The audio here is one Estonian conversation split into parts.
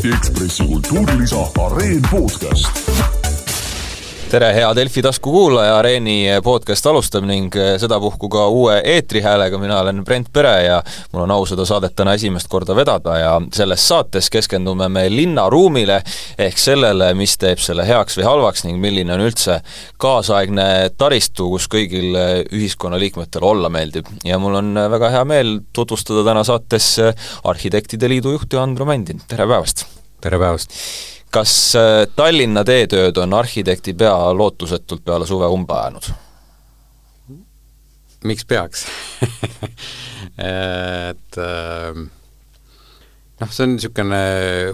Eesti Ekspressi kultuurilisa Areen podcast tere, hea Delfi taskukuulaja, Areeni podcast alustab ning eh, sedapuhku ka uue eetrihäälega, mina olen Brent Pere ja mul on au seda saadet täna esimest korda vedada ja selles saates keskendume me linnaruumile ehk sellele, mis teeb selle heaks või halvaks ning milline on üldse kaasaegne taristu, kus kõigil eh, ühiskonnaliikmetel olla meeldib. ja mul on väga hea meel tutvustada täna saates eh, Arhitektide Liidu juhti Andro Mändin, tere päevast! tere päevast! Kas äh, Tallinna teetööd on arhitekti pea lootusetult peale suve umbe ajanud? miks peaks et äh, noh, see on niisugune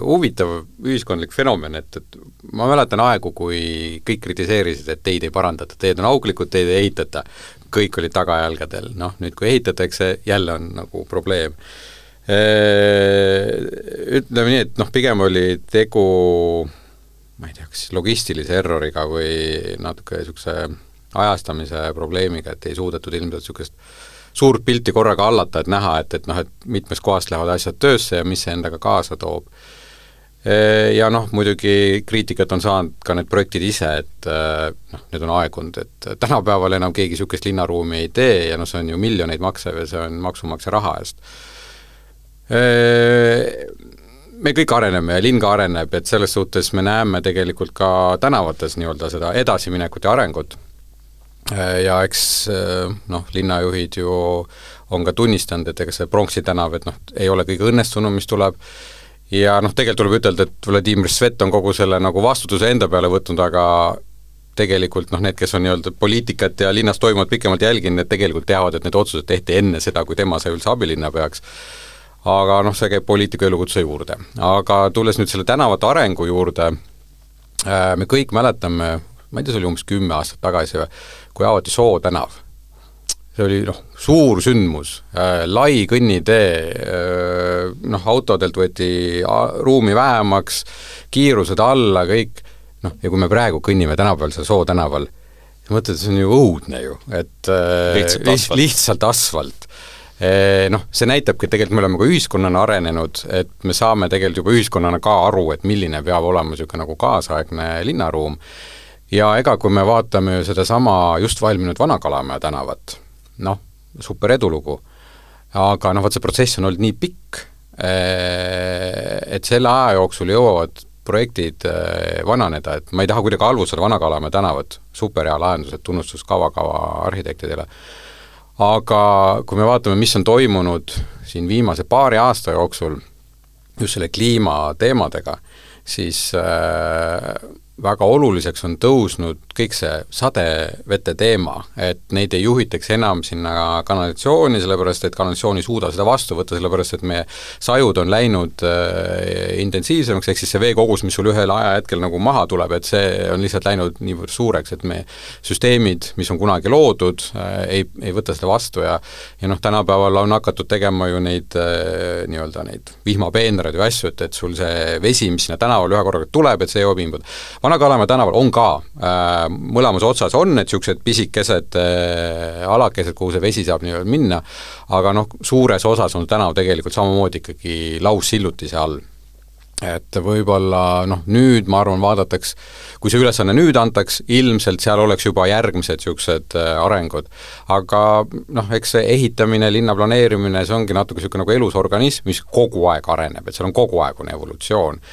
huvitav ühiskondlik fenomen, et, et ma mäletan aegu, kui kõik kritiseerisid, et teid ei parandata, teed on auglikud, teid ei ehitata. kõik olid tagajalgadel, noh nüüd kui ehitatakse, jälle on nagu probleem Ütleme nii, et noh, pigem oli tegu ma ei tea, kas logistilise erroriga või natuke niisuguse ajastamise probleemiga, et ei suudetud ilmselt niisugust suurt pilti korraga hallata, et näha, et, et noh, et mitmest kohast lähevad asjad töösse ja mis see endaga kaasa toob. Ja noh, muidugi kriitikat on saanud ka need projektid ise, et noh, need on aegunud, et tänapäeval enam keegi niisugust linnaruumi ei tee ja noh, see on ju miljoneid maksev ja see on maksumaksja raha eest me kõik areneme ja linn ka areneb, et selles suhtes me näeme tegelikult ka tänavates nii-öelda seda edasiminekut ja arengut. ja eks noh, linnajuhid ju on ka tunnistanud, et ega see Pronksi tänav, et noh, ei ole kõige õnnestunum, mis tuleb, ja noh, tegelikult tuleb ütelda, et Vladimir Svet on kogu selle nagu vastutuse enda peale võtnud, aga tegelikult noh, need, kes on nii-öelda poliitikat ja linnas toimuvat pikemalt jälginud, need tegelikult teavad, et need otsused tehti enne seda, kui tema sai üldse abilinnapeaks aga noh, see käib poliitiku elukutse juurde. aga tulles nüüd selle tänavate arengu juurde, äh, me kõik mäletame, ma ei tea, see oli umbes kümme aastat tagasi või, kui avati Soo tänav. see oli noh, suur sündmus äh,, lai kõnnitee äh,, noh, autodelt võeti ruumi vähemaks, kiirused alla, kõik, noh, ja kui me praegu kõnnime tänapäeval seal Soo tänaval, mõtled, see on ju õudne ju, et äh, lihtsalt asfalt, lihtsalt asfalt noh, see näitabki, et tegelikult me oleme ka ühiskonnana arenenud, et me saame tegelikult juba ühiskonnana ka aru, et milline peab olema niisugune nagu kaasaegne linnaruum, ja ega kui me vaatame ju sedasama just valminud Vana-Kalamaja tänavat, noh, super edulugu, aga noh, vot see protsess on olnud nii pikk, et selle aja jooksul jõuavad projektid vananeda, et ma ei taha kuidagi halvustada Vana-Kalamaja tänavat, superhea lahendus, et tunnustus Kava Kava arhitektidele aga kui me vaatame, mis on toimunud siin viimase paari aasta jooksul just selle kliimateemadega, siis äh, väga oluliseks on tõusnud kõik see sadevete teema, et neid ei juhitaks enam sinna kanalisatsiooni, sellepärast et kanalisatsioon ei suuda seda vastu võtta, sellepärast et meie sajud on läinud äh, intensiivsemaks, ehk siis see veekogus, mis sul ühel ajahetkel nagu maha tuleb, et see on lihtsalt läinud niivõrd suureks, et meie süsteemid, mis on kunagi loodud äh,, ei, ei võta seda vastu ja ja noh, tänapäeval on hakatud tegema ju neid äh, nii-öelda neid vihmapeenraid või asju, et, et sul see vesi, mis sinna tänavale ühe korraga tuleb, et see jõuab imbud Vana-Kalamaja tänaval on ka äh,, mõlemas otsas on need niisugused pisikesed äh, alakesed, kuhu see vesi saab nii-öelda minna, aga noh, suures osas on tänav tegelikult samamoodi ikkagi laussillutise all et võib-olla noh, nüüd ma arvan, vaadatakse, kui see ülesanne nüüd antaks, ilmselt seal oleks juba järgmised niisugused äh, arengud. aga noh, eks see ehitamine, linna planeerimine, see ongi natuke niisugune nagu elus organism, mis kogu aeg areneb, et seal on kogu aeg on evolutsioon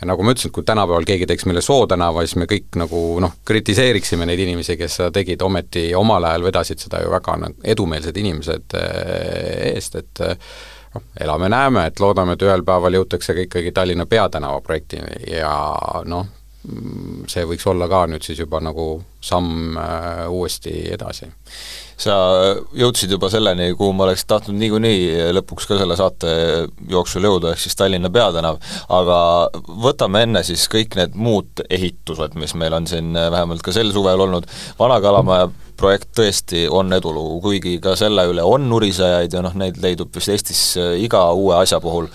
ja nagu ma ütlesin, et kui tänapäeval keegi teeks meile Soo tänava, siis me kõik nagu noh, kritiseeriksime neid inimesi, kes seda tegid, ometi omal ajal vedasid seda ju väga nagu edumeelsed inimesed eh, eest, et eh, noh, elame-näeme, et loodame, et ühel päeval jõutakse ka ikkagi Tallinna peatänava projektini ja noh, see võiks olla ka nüüd siis juba nagu samm äh, uuesti edasi sa jõudsid juba selleni, kuhu ma oleks tahtnud niikuinii lõpuks ka selle saate jooksul jõuda, ehk siis Tallinna peatänav, aga võtame enne siis kõik need muud ehitused, mis meil on siin vähemalt ka sel suvel olnud, Vana-Kalamaja projekt tõesti on edulugu, kuigi ka selle üle on nurisejaid ja noh, neid leidub vist Eestis iga uue asja puhul,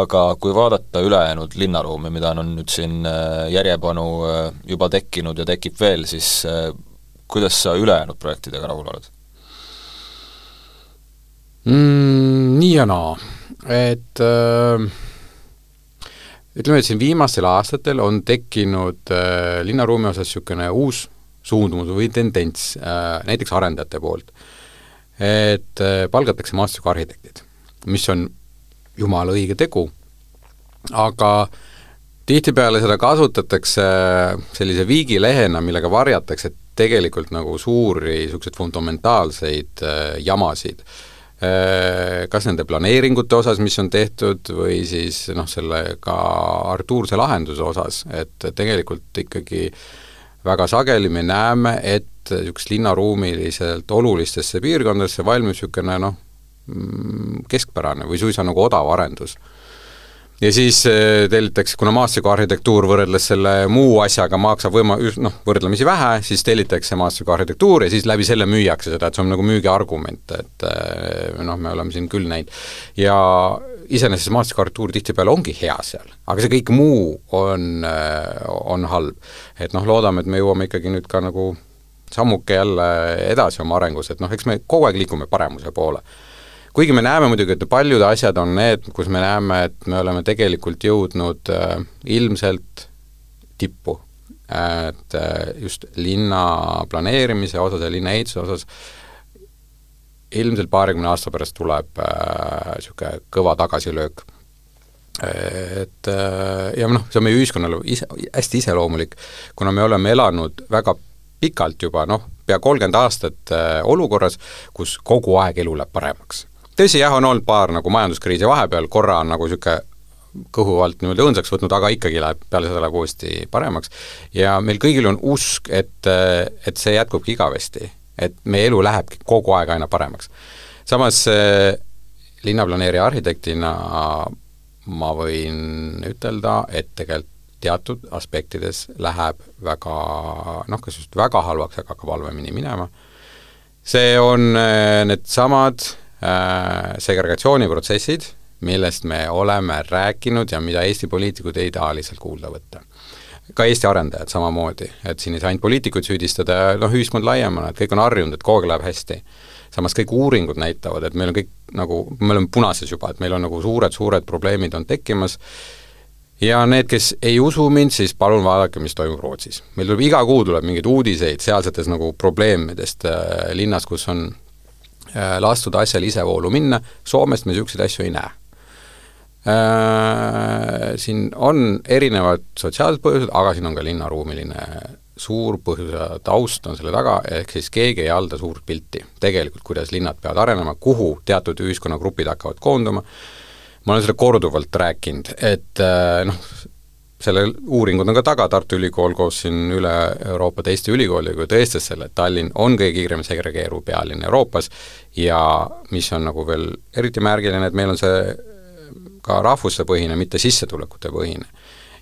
aga kui vaadata ülejäänud linnaruumi, mida on nüüd siin järjepanu juba tekkinud ja tekib veel, siis kuidas sa ülejäänud projektidega rahul oled? Mm,? Nii ja naa, et äh, ütleme, et siin viimastel aastatel on tekkinud äh, linnaruumi osas niisugune uus suundumus või tendents äh, näiteks arendajate poolt, et äh, palgatakse maastikuarhitektid, mis on jumala õige tegu, aga tihtipeale seda kasutatakse sellise viigilehena, millega varjatakse tegelikult nagu suuri niisuguseid fundamentaalseid äh, jamasid. Äh,, kas nende planeeringute osas, mis on tehtud, või siis noh, selle ka Artuurse lahenduse osas, et tegelikult ikkagi väga sageli me näeme, et niisugust linnaruumiliselt olulistesse piirkondadesse valmib niisugune noh, mm, keskpärane või suisa nagu odav arendus ja siis eh, tellitakse, kuna maastikuarhitektuur võrreldes selle muu asjaga maksab võima-, noh, võrdlemisi vähe, siis tellitakse maastikuarhitektuur ja siis läbi selle müüakse seda, et see on nagu müügiargument, et eh, noh, me oleme siin küll näinud. ja iseenesest maastikuarhitektuur tihtipeale ongi hea seal, aga see kõik muu on, eh, on halb. et noh, loodame, et me jõuame ikkagi nüüd ka nagu sammuke jälle edasi oma arengus, et noh, eks me kogu aeg liigume paremuse poole kuigi me näeme muidugi, et paljud asjad on need, kus me näeme, et me oleme tegelikult jõudnud äh, ilmselt tippu. et äh, just linna planeerimise osas ja linna ehituse osas ilmselt paarikümne aasta pärast tuleb niisugune äh, kõva tagasilöök. Et äh, ja noh, see on meie ühiskonnale ise, hästi iseloomulik, kuna me oleme elanud väga pikalt juba noh, pea kolmkümmend aastat äh, olukorras, kus kogu aeg elu läheb paremaks tõsi, jah, on olnud paar nagu majanduskriisi vahepeal, korra on nagu niisugune kõhu alt niimoodi õõnsaks võtnud, aga ikkagi läheb, peale seda läheb uuesti paremaks. ja meil kõigil on usk, et, et see jätkubki igavesti. et meie elu lähebki kogu aeg aina paremaks. samas linnaplaneerija arhitektina ma võin ütelda, et tegelikult teatud aspektides läheb väga noh, kas just väga halvaks, aga ka halvemini minema. see on needsamad Äh, segregatsiooniprotsessid, millest me oleme rääkinud ja mida Eesti poliitikud ei taha lihtsalt kuulda võtta. ka Eesti arendajad samamoodi, et siin ei saa ainult poliitikuid süüdistada ja noh, ühiskond laiemana, et kõik on harjunud, et kogu aeg läheb hästi. samas kõik uuringud näitavad, et meil on kõik nagu, me oleme punases juba, et meil on nagu suured-suured probleemid on tekkimas ja need, kes ei usu mind, siis palun vaadake, mis toimub Rootsis. meil tuleb iga kuu tuleb mingeid uudiseid sealsetest nagu probleemidest äh, linnas, kus on Äh, lastud asjal isevoolu minna, Soomest me niisuguseid asju ei näe. Äh, siin on erinevad sotsiaalsed põhjused, aga siin on ka linnaruumiline suur põhjus ja taust on selle taga, ehk siis keegi ei halda suurt pilti tegelikult, kuidas linnad peavad arenema, kuhu teatud ühiskonnagrupid hakkavad koonduma, ma olen seda korduvalt rääkinud, et äh, noh, selle uuringud on ka taga, Tartu Ülikool koos siin üle Euroopa teiste ülikoolidega tõestas selle, et Tallinn on kõige kiiremini segregeeruv pealinn Euroopas ja mis on nagu veel eriti märgiline, et meil on see ka rahvusepõhine, mitte sissetulekute põhine.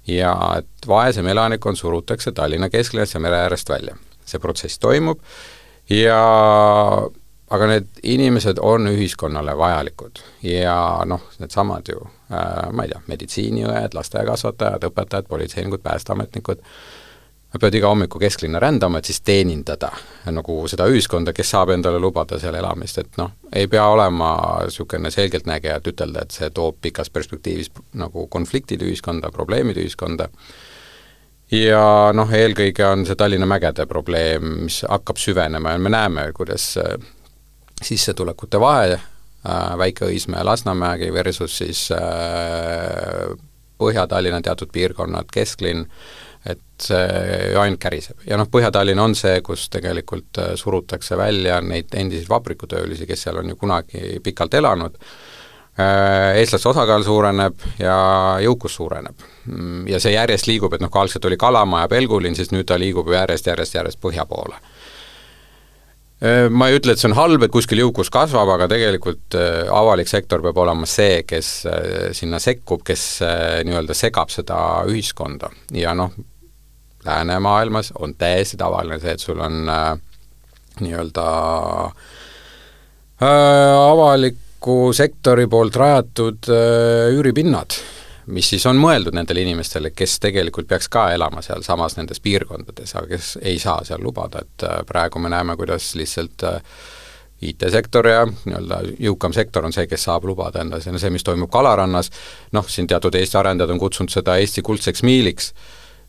ja et vaesem elanikkond surutakse Tallinna kesklinnast ja mere äärest välja. see protsess toimub ja aga need inimesed on ühiskonnale vajalikud ja noh, needsamad ju ma ei tea, meditsiiniõed, lasteaiakasvatajad, õpetajad, politseinikud, päästeametnikud, nad peavad iga hommiku kesklinna rändama, et siis teenindada nagu seda ühiskonda, kes saab endale lubada seal elamist, et noh, ei pea olema niisugune selgeltnägija, et ütelda, et see toob pikas perspektiivis nagu konfliktid ühiskonda, probleemid ühiskonda, ja noh, eelkõige on see Tallinna mägede probleem, mis hakkab süvenema ja me näeme, kuidas sissetulekute vahe äh, Väike-Õismäe, Lasnamägi versus siis äh, Põhja-Tallinna teatud piirkonnad, kesklinn, et see ainult käriseb. ja noh, Põhja-Tallinn on see, kus tegelikult äh, surutakse välja neid endiseid vabrikutöölisi, kes seal on ju kunagi pikalt elanud, eestlaste osakaal suureneb ja jõukus suureneb. Mm, ja see järjest liigub, et noh, kui algselt oli Kalamaja, Pelgulinn, siis nüüd ta liigub järjest, järjest, järjest põhja poole Äh, ma ei ütle, et see on halb, et kuskil jõukus kasvab, aga tegelikult äh, avalik sektor peab olema see, kes äh, sinna sekkub, kes nii-öelda segab seda ühiskonda. Ja noh, läänemaailmas on täiesti tavaline see, et sul on äh, nii-öelda äh, avaliku sektori poolt rajatud äh, üüripinnad mis siis on mõeldud nendele inimestele, kes tegelikult peaks ka elama sealsamas nendes piirkondades, aga kes ei saa seal lubada, et äh, praegu me näeme, kuidas lihtsalt äh, IT-sektor ja nii-öelda jõukam sektor on see, kes saab lubada endale, see on see, mis toimub Kalarannas, noh, siin teatud Eesti arendajad on kutsunud seda Eesti kuldseks miiliks,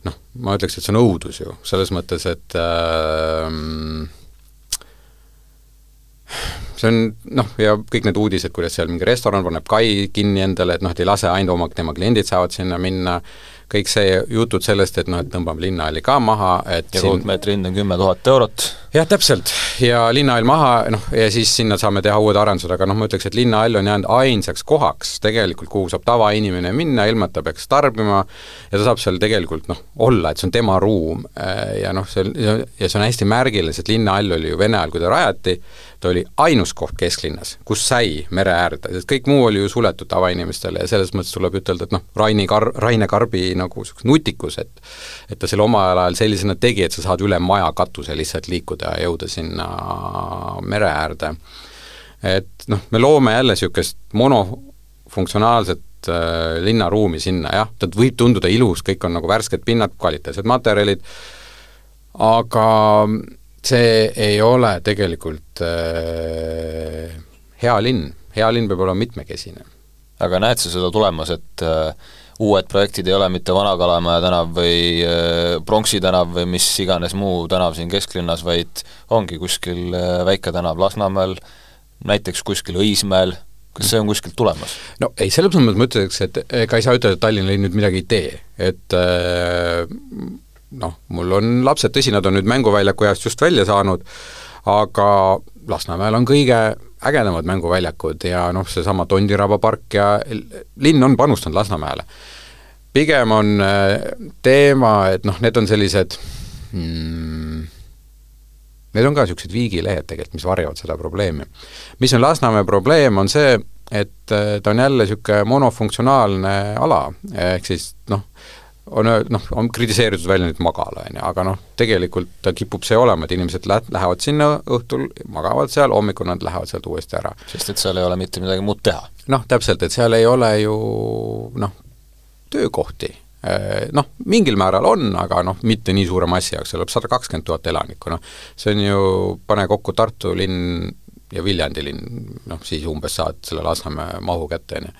noh, ma ütleks, et see on õudus ju, selles mõttes, et äh, see on noh, ja kõik need uudised, kuidas seal mingi restoran paneb kai kinni endale, et noh, et ei lase ainult oma, tema kliendid saavad sinna minna, kõik see jutud sellest, et noh, et tõmbame linnahalli ka maha, et ja ruutmeetri hind on kümme tuhat eurot. jah, täpselt, ja linnahall maha, noh, ja siis sinna saame teha uued arendused, aga noh, ma ütleks, et linnahall on jäänud ainsaks kohaks tegelikult, kuhu saab tavainimene minna, ilma et ta peaks tarbima, ja ta saab seal tegelikult noh, olla, et see on tema ruum. Ja noh, see, ja see on hästi märgiline, sest linnahall oli ju Vene ajal, kui ta rajati, ta oli ainus koht kesklinnas, kus sai mere äärde, sest kõik muu oli ju suletud tavainimestele ja selles mõttes tuleb ütelda, et noh, Raini Kar-, Raine Karbi nagu niisugune nutikus, et et ta selle omal ajal sellisena tegi, et sa saad üle maja katuse lihtsalt liikuda ja jõuda sinna mere äärde. et noh, me loome jälle niisugust monofunktsionaalset äh, linnaruumi sinna, jah, ta võib tunduda ilus, kõik on nagu värsked pinnad, kvaliteetsed materjalid, aga see ei ole tegelikult äh, hea linn, hea linn peab olema mitmekesine. aga näed sa seda tulemas, et äh, uued projektid ei ole mitte Vana-Kalamaja tänav või äh, Pronksi tänav või mis iganes muu tänav siin kesklinnas, vaid ongi kuskil äh, väike tänav Lasnamäel, näiteks kuskil Õismäel, kas see on kuskilt tulemas? no ei, selles mõttes ma ütleks, et ega ei saa ütelda, et Tallinna linn nüüd midagi ei tee, et äh, noh, mul on lapsed, tõsi, nad on nüüd mänguväljaku eest just välja saanud, aga Lasnamäel on kõige ägedamad mänguväljakud ja noh, seesama Tondiraba park ja linn on panustanud Lasnamäele. pigem on äh, teema, et noh, need on sellised hmm, Need on ka niisugused viigilehed tegelikult, mis varjavad seda probleemi. mis on Lasnamäe probleem, on see, et äh, ta on jälle niisugune monofunktsionaalne ala, ehk siis noh, on noh, on kritiseeritud väljendit magala, on ju, aga noh, tegelikult ta kipub see olema, et inimesed lä-, lähevad sinna õhtul, magavad seal, hommikul nad lähevad sealt uuesti ära. sest et seal ei ole mitte midagi muud teha. noh, täpselt, et seal ei ole ju noh, töökohti. Noh, mingil määral on, aga noh, mitte nii suure massi jaoks, seal elab sada kakskümmend tuhat elanikku, noh, see on ju, pane kokku Tartu linn ja Viljandi linn, noh siis umbes saad selle Lasnamäe mahu kätte, on ju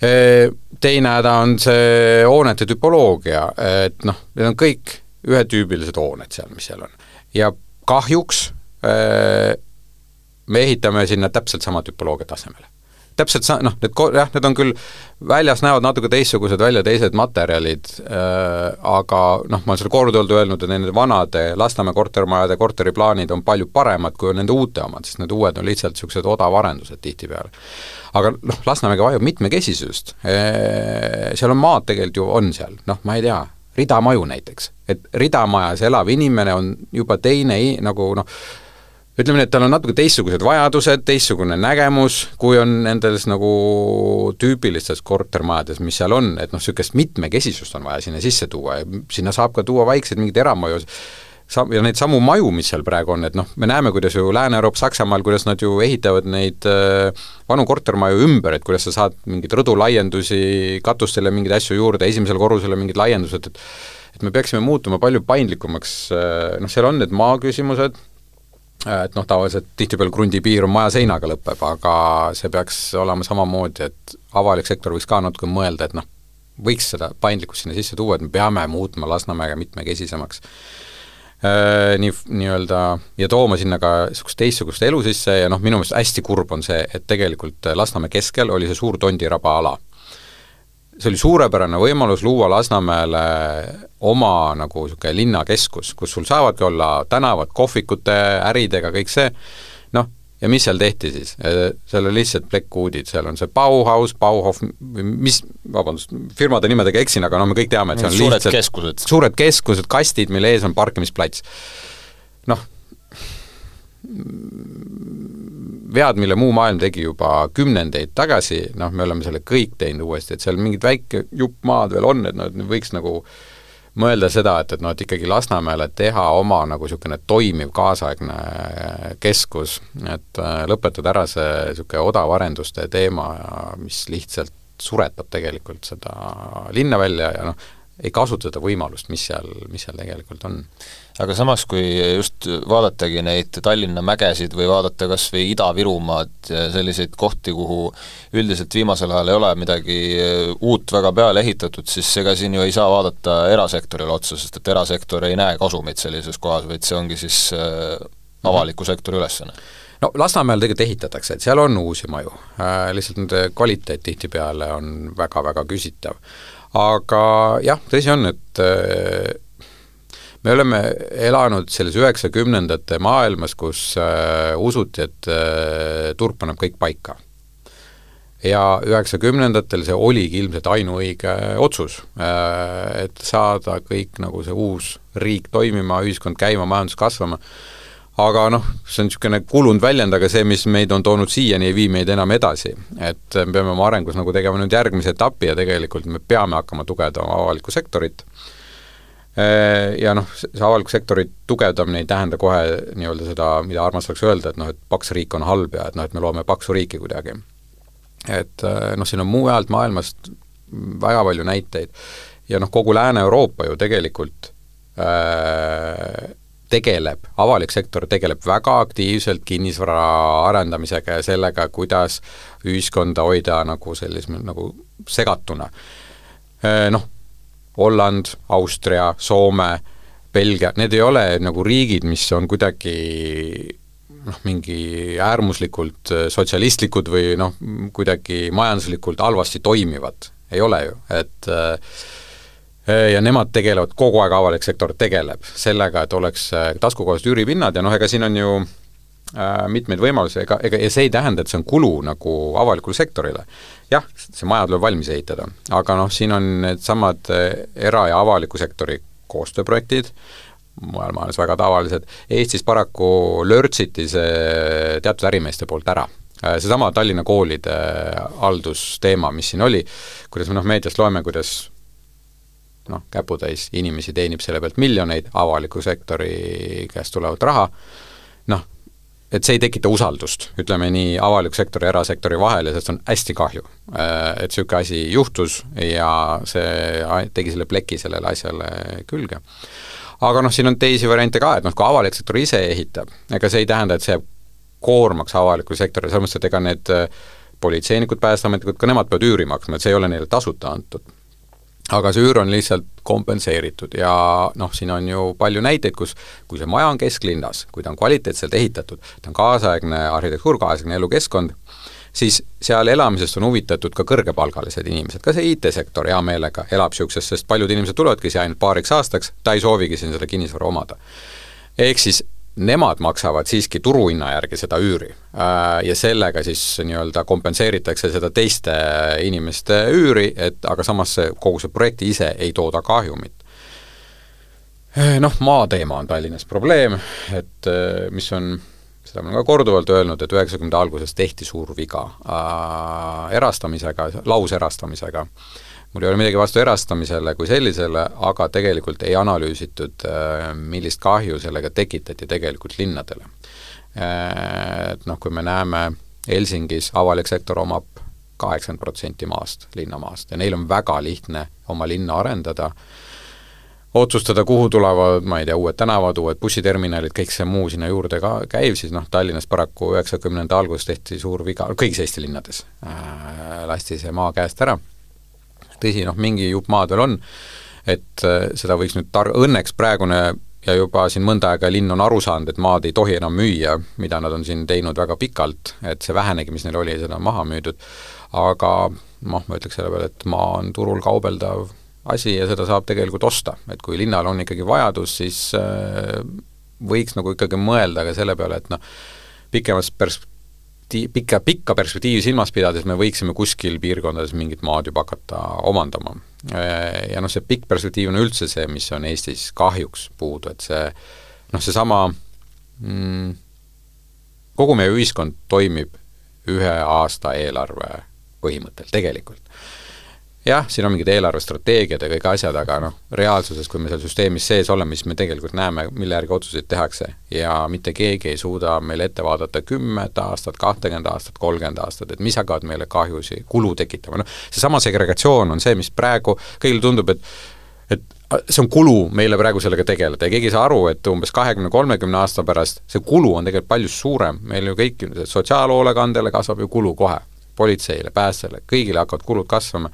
Teine häda on see hoonete tüpoloogia, et noh, need on kõik ühetüübilised hooned seal, mis seal on. ja kahjuks me ehitame sinna täpselt sama tüpoloogia tasemele. Täpselt sa-, noh, need ko-, jah, need on küll, väljas näevad natuke teistsugused välja, teised materjalid äh,, aga noh, ma olen seda korduvalt öelnud, et nende vanade Lasnamäe kortermajade korteriplaanid on palju paremad, kui nende uute omad, sest need uued on lihtsalt niisugused odavarendused tihtipeale aga noh, Lasnamägi vajab mitmekesisust, seal on maad tegelikult ju, on seal, noh, ma ei tea, ridamaju näiteks. et ridamajas elav inimene on juba teine nagu noh, ütleme nii, et tal on natuke teistsugused vajadused, teistsugune nägemus, kui on nendes nagu tüüpilistes kortermajades, mis seal on, et noh, niisugust mitmekesisust on vaja sinna sisse tuua ja sinna saab ka tuua vaikseid mingeid eramaju, sa-, ja neid samu maju, mis seal praegu on, et noh, me näeme, kuidas ju Lääne-Euroopa, Saksamaal, kuidas nad ju ehitavad neid äh, vanu kortermaju ümber, et kuidas sa saad mingeid rõdulaiendusi, katustele mingeid asju juurde, esimesele korrusele mingid laiendused, et et me peaksime muutuma palju paindlikumaks, äh, noh, seal on need maaküsimused, et noh, tavaliselt tihtipeale krundi piir on maja seinaga lõpeb, aga see peaks olema samamoodi, et avalik sektor võiks ka natuke mõelda, et noh, võiks seda paindlikkust sinna sisse tuua, et me peame muutma Lasnamäge mitmekesisemaks Äh, nii, nii-öelda ja tooma sinna ka niisugust teistsugust elu sisse ja noh, minu meelest hästi kurb on see, et tegelikult Lasnamäe keskel oli see suur Tondiraba ala. See oli suurepärane võimalus luua Lasnamäele oma nagu niisugune linnakeskus, kus sul saavadki olla tänavad kohvikute, äridega, kõik see, noh, ja mis seal tehti siis? seal on lihtsalt plekkkuudid, seal on see Bauhaus, Bauhof, mis, vabandust, firmade nimedega eksin, aga no me kõik teame, et see on suured lihtsalt keskused. suured keskused, kastid, mille ees on parkimisplats. noh, vead, mille muu maailm tegi juba kümnendeid tagasi, noh, me oleme selle kõik teinud uuesti, et seal mingid väike jupp maad veel on, et noh, et võiks nagu mõelda seda, et, et noh, et ikkagi Lasnamäele teha oma nagu niisugune toimiv kaasaegne keskus, et äh, lõpetada ära see niisugune odavarenduste teema, mis lihtsalt suretab tegelikult seda linna välja ja noh, ei kasuta seda võimalust, mis seal, mis seal tegelikult on. Aga samas, kui just vaadatagi neid Tallinna mägesid või vaadata kas või Ida-Virumaad, selliseid kohti, kuhu üldiselt viimasel ajal ei ole midagi uut väga peale ehitatud, siis ega siin ju ei saa vaadata erasektorile otsa, sest et erasektor ei näe kasumit sellises kohas, vaid see ongi siis äh, avaliku sektori ülesanne. No Lasnamäel tegelikult ehitatakse, et seal on uusi maju äh,, lihtsalt nende kvaliteet tihtipeale on väga-väga küsitav. Aga jah, tõsi on, et äh, me oleme elanud selles üheksakümnendate maailmas, kus äh, usuti, et äh, turg paneb kõik paika. ja üheksakümnendatel see oligi ilmselt ainuõige otsus äh,, et saada kõik nagu see uus riik toimima, ühiskond käima, majandus kasvama aga noh, see on niisugune kulunud väljend, aga see, mis meid on toonud siiani, ei vii meid enam edasi. et me peame oma arengus nagu tegema nüüd järgmise etapi ja tegelikult me peame hakkama tugevdama avalikku sektorit, ja noh, see avaliku sektori tugevdamine ei tähenda kohe nii-öelda seda, mida armastatakse öelda, et noh, et paks riik on halb ja et noh, et me loome paksu riiki kuidagi. et noh, siin on mujalt maailmast väga palju näiteid ja noh, kogu Lääne-Euroopa ju tegelikult äh, tegeleb, avalik sektor tegeleb väga aktiivselt kinnisvara arendamisega ja sellega, kuidas ühiskonda hoida nagu sellise nagu segatuna. Noh, Holland, Austria, Soome, Belgia, need ei ole nagu riigid, mis on kuidagi noh, mingi äärmuslikult sotsialistlikud või noh, kuidagi majanduslikult halvasti toimivad, ei ole ju, et äh, Äh, ja nemad tegelevad, kogu aeg avalik sektor tegeleb sellega, et oleks äh, taskukohased üüripinnad ja noh, ega siin on ju äh, mitmeid võimalusi, ega, ega ja see ei tähenda, et see on kulu nagu avalikule sektorile. jah, see maja tuleb valmis ehitada, aga noh, siin on needsamad äh, era- ja avaliku sektori koostööprojektid, mujal maailmas väga tavalised, Eestis paraku lörtsiti see teatud ärimeeste poolt ära seesama Tallinna koolide haldusteema, mis siin oli, kuidas me noh, meediast loeme, kuidas noh, käputäis inimesi teenib selle pealt miljoneid, avaliku sektori käest tulevat raha, et see ei tekita usaldust, ütleme nii, avaliku sektori ja erasektori vahel ja sellest on hästi kahju. Äh, et niisugune asi juhtus ja see tegi selle pleki sellele asjale külge. aga noh, siin on teisi variante ka, et noh, kui avalik sektor ise ehitab, ega see ei tähenda, et see jääb koormaks avalikule sektorile, selles mõttes, et ega need äh, politseinikud, päästeametnikud, ka nemad peavad üüri maksma, et see ei ole neile tasuta antud aga see üür on lihtsalt kompenseeritud ja noh, siin on ju palju näiteid, kus kui see maja on kesklinnas, kui ta on kvaliteetselt ehitatud, ta on kaasaegne arhitektuur, kaasaegne elukeskkond, siis seal elamisest on huvitatud ka kõrgepalgalised inimesed, ka see IT-sektor hea meelega elab niisugusest, sest paljud inimesed tulevadki siia ainult paariks aastaks, ta ei soovigi siin seda kinnisvara omada. ehk siis nemad maksavad siiski turuhinna järgi seda üüri äh, ja sellega siis nii-öelda kompenseeritakse seda teiste inimeste üüri, et aga samas see, kogu see projekt ise ei tooda kahjumit. Äh, noh, maateema on Tallinnas probleem, et äh, mis on, seda ma olen ka korduvalt öelnud, et üheksakümnendate alguses tehti suur viga äh, erastamisega, lauserastamisega äh,, mul ei ole midagi vastu erastamisele kui sellisele, aga tegelikult ei analüüsitud, äh, millist kahju sellega tekitati tegelikult linnadele. Äh, et noh, kui me näeme Helsingis avalik sektor omab kaheksakümmend protsenti maast, linnamaast, ja neil on väga lihtne oma linna arendada, otsustada, kuhu tulevad, ma ei tea, uued tänavad, uued bussiterminalid, kõik see muu sinna juurde ka käib, siis noh, Tallinnas paraku üheksakümnenda alguses tehti suur viga, kõigis Eesti linnades. Äh, lasti see maa käest ära. Tõsi, noh, mingi jupp maad veel on, et äh, seda võiks nüüd tar-, õnneks praegune ja juba siin mõnda aega linn on aru saanud, et maad ei tohi enam müüa, mida nad on siin teinud väga pikalt, et see vähenegi, mis neil oli, seda on maha müüdud, aga noh, ma ütleks selle peale, et maa on turul kaubeldav asi ja seda saab tegelikult osta, et kui linnal on ikkagi vajadus, siis äh, võiks nagu ikkagi mõelda ka selle peale, et noh, pikemas pers-, pikka, pikka perspektiivi silmas pidades me võiksime kuskil piirkondades mingit maad juba hakata omandama. Ja noh, see pikk perspektiiv on üldse see, mis on Eestis kahjuks puudu, et see noh, seesama mm, kogu meie ühiskond toimib ühe aasta eelarve põhimõttel tegelikult jah, siin on mingid eelarvestrateegiad ja kõik asjad, aga noh, reaalsuses, kui me seal süsteemis sees oleme, siis me tegelikult näeme, mille järgi otsuseid tehakse. Ja mitte keegi ei suuda meile ette vaadata kümmet aastat, kahtekümmend aastat, kolmkümmend aastat, et mis hakkavad meile kahjusi, kulu tekitama, noh, seesama segregatsioon on see, mis praegu kõigile tundub, et et see on kulu meile praegu sellega tegeleda. Ja keegi ei saa aru, et umbes kahekümne, kolmekümne aasta pärast see kulu on tegelikult palju suurem, meil ju kõik, sotsiaalhoolekandele kasvab ju kulu kohe, politseile, päästjale, kõigile hakkavad kulud kasvama.